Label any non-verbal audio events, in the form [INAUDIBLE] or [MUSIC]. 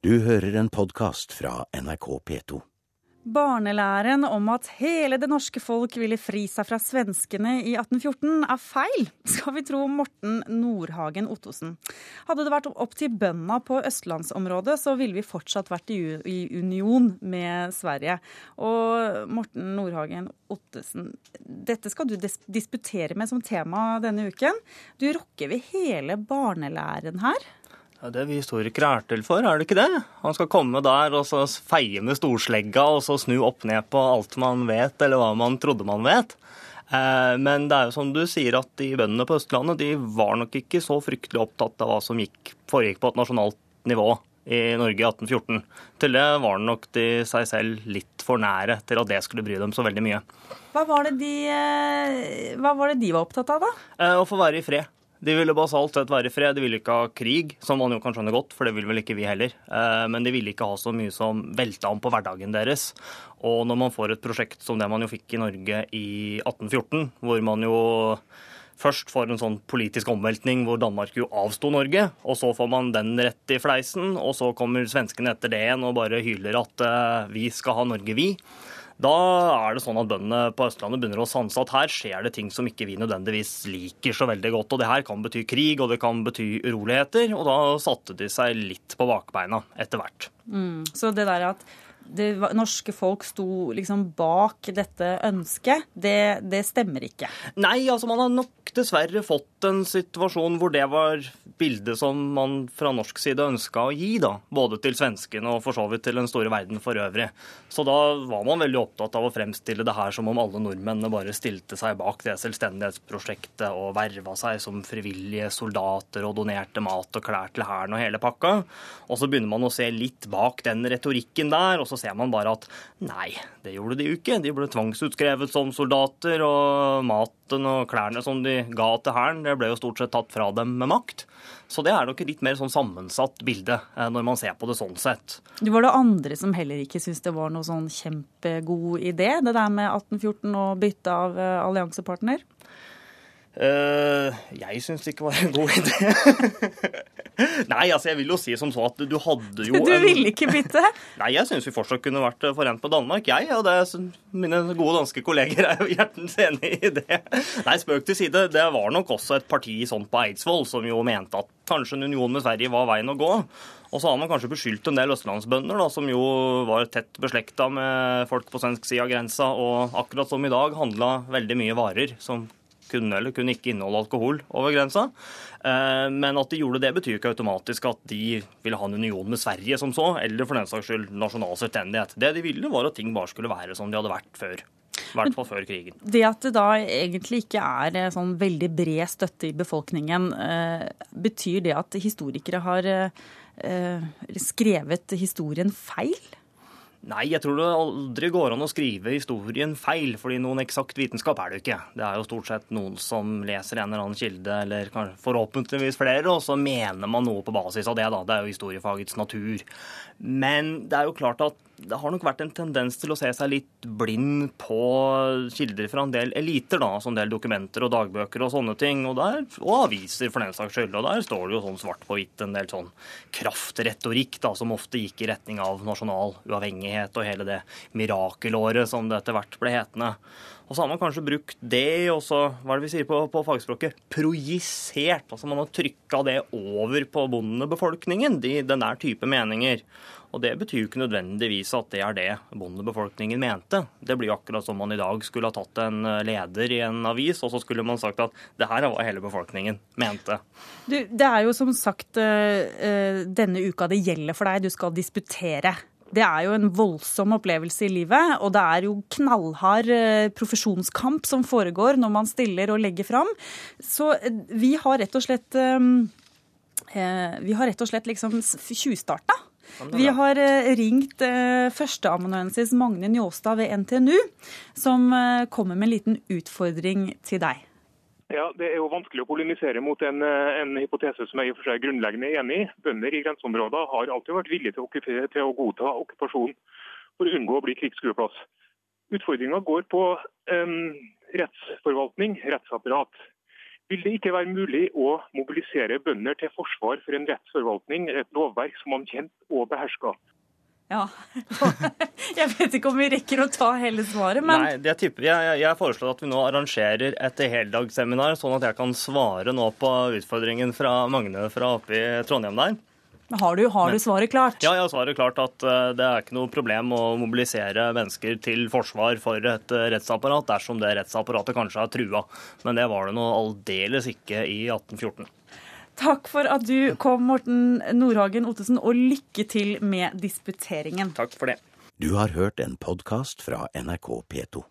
Du hører en podkast fra NRK P2. Barnelæren om at hele det norske folk ville fri seg fra svenskene i 1814 er feil, skal vi tro Morten Nordhagen Ottosen. Hadde det vært opp til bøndene på østlandsområdet, så ville vi fortsatt vært i, union med Sverige. Og Morten Nordhagen Ottesen, dette skal du disputere med som tema denne uken. Du rokker ved hele barnelæren her. Ja, Det er vi historikere er til for, er det ikke det? Han skal komme der og så feie med storslegga og så snu opp ned på alt man vet, eller hva man trodde man vet. Eh, men det er jo som du sier at de bøndene på Østlandet de var nok ikke så fryktelig opptatt av hva som gikk, foregikk på et nasjonalt nivå i Norge i 1814. Til det var nok de seg selv litt for nære til at det skulle bry dem så veldig mye. Hva var det de, eh, var, det de var opptatt av, da? Eh, å få være i fred. De ville basalt sett være i fred. De ville ikke ha krig, som man jo kan skjønne godt, for det vil vel ikke vi heller. Eh, men de ville ikke ha så mye som velta om på hverdagen deres. Og når man får et prosjekt som det man jo fikk i Norge i 1814, hvor man jo først får en sånn politisk omveltning hvor Danmark jo avsto Norge, og så får man den rett i fleisen, og så kommer svenskene etter det igjen og bare hyler at eh, vi skal ha Norge, vi. Da er det sånn at bøndene på Østlandet begynner å sanse at her skjer det ting som ikke vi nødvendigvis liker så veldig godt. Og det her kan bety krig, og det kan bety uroligheter. Og da satte de seg litt på bakbeina etter hvert. Mm, så det der at det norske folk sto liksom bak dette ønsket, det, det, stemmer ikke? Nei, altså man har nok dessverre fått en situasjon hvor det var bildet som man fra norsk side ønska å gi, da. Både til svenskene og for så vidt til den store verden for øvrig. Så da var man veldig opptatt av å fremstille det her som om alle nordmennene bare stilte seg bak det selvstendighetsprosjektet og verva seg som frivillige soldater og donerte mat og klær til hæren og hele pakka. Og så begynner man å se litt bak den retorikken der. og så ser man bare at nei, det gjorde de jo ikke. De ble tvangsutskrevet som soldater, og maten og klærne som de ga til hæren, det ble jo stort sett tatt fra dem med makt. Så det er nok et litt mer sånn sammensatt bilde eh, når man ser på det sånn sett. Det var det andre som heller ikke syntes det var noe sånn kjempegod idé, det der med 1814 og bytte av eh, alliansepartner? Uh, jeg syns det ikke var en god [LAUGHS] idé. Nei, altså jeg vil jo si som så at du hadde jo Du ville ikke bytte? [LAUGHS] Nei, jeg syns vi fortsatt kunne vært forent på Danmark, jeg. Og det, mine gode danske kolleger er jo [LAUGHS] hjertens enig i det. Nei, spøk til side. Det var nok også et parti sånn på Eidsvoll som jo mente at kanskje en union med Sverige var veien å gå. Og så har man kanskje beskyldt en del østlandsbønder, da, som jo var tett beslekta med folk på svensk side av grensa, og akkurat som i dag handla veldig mye varer som kunne eller kunne ikke inneholde alkohol over grensa. Eh, men at de gjorde det, betyr ikke automatisk at de ville ha en union med Sverige som så, eller for den saks skyld nasjonal selvstendighet. Det de ville, var at ting bare skulle være som de hadde vært før. I hvert fall før krigen. Det at det da egentlig ikke er eh, sånn veldig bred støtte i befolkningen, eh, betyr det at historikere har skrevet historien feil? Nei, jeg tror det aldri går an å skrive historien feil, fordi noen eksakt vitenskap er det jo ikke. Det er jo stort sett noen som leser en eller annen kilde, eller forhåpentligvis flere, og så mener man noe på basis av det, da. Det er jo historiefagets natur. Men det er jo klart at det har nok vært en tendens til å se seg litt blind på kilder fra en del eliter, da, som en del dokumenter og dagbøker og sånne ting, og, der, og aviser for den saks skyld. Og der står det jo sånn svart på hvitt en del sånn kraftretorikk da, som ofte gikk i retning av nasjonal uavhengighet og hele det mirakelåret som det etter hvert ble hetende. Og så har man kanskje brukt det, og så, hva er det vi sier på, på fagspråket, projisert. Altså man har trykka det over på bondebefolkningen, de, den der type meninger. Og det betyr jo ikke nødvendigvis at det er det bondebefolkningen mente. Det blir jo akkurat som man i dag skulle ha tatt en eh, leder i en avis, og så skulle man sagt at det her er hva hele befolkningen mente. Du, det er jo som sagt uh, denne uka det gjelder for deg. Du skal disputere. Det er jo en voldsom opplevelse i livet, og det er jo knallhard eh, profesjonskamp som foregår når man stiller og legger fram. Så eh, vi har rett og slett eh, Vi har rett og slett liksom tjuvstarta. Vi har ringt førsteamanuensis Magne Njåstad ved NTNU, som kommer med en liten utfordring til deg. Ja, Det er jo vanskelig å polemisere mot en, en, hypotese som jeg i og for seg grunnleggende enig i. Bønder i grenseområder har alltid vært villige til å, til å godta okkupasjon for å unngå å bli krigsskueplass. Utfordringa går på um, rettsforvaltning, rettsapparat. vil det ikke være mulig å mobilisere bønder til forsvar for en rettsforvaltning, et lovverk som man kjent og beherska. Ja. [LAUGHS] Jeg vet ikke om vi rekker å ta hele svaret, men Nei, det tipper jeg. Jeg foreslår at vi nå arrangerer et heldagsseminar, sånn at jeg kan svare nå på utfordringen fra Magne fra oppe i Trondheim der. har du, har du svaret klart? Ja, jeg har svaret klart at eh, det er ikke noe problem å mobilisere mennesker til forsvar for et eh, rettsapparat dersom det rettsapparatet kanskje er trua. Men det var det nå aldeles ikke i 1814. Takk for at du kom, Morten Nordhagen Ottesen, og lykke til med disputeringen. Takk for det. Du har hørt en podkast fra NRK P2.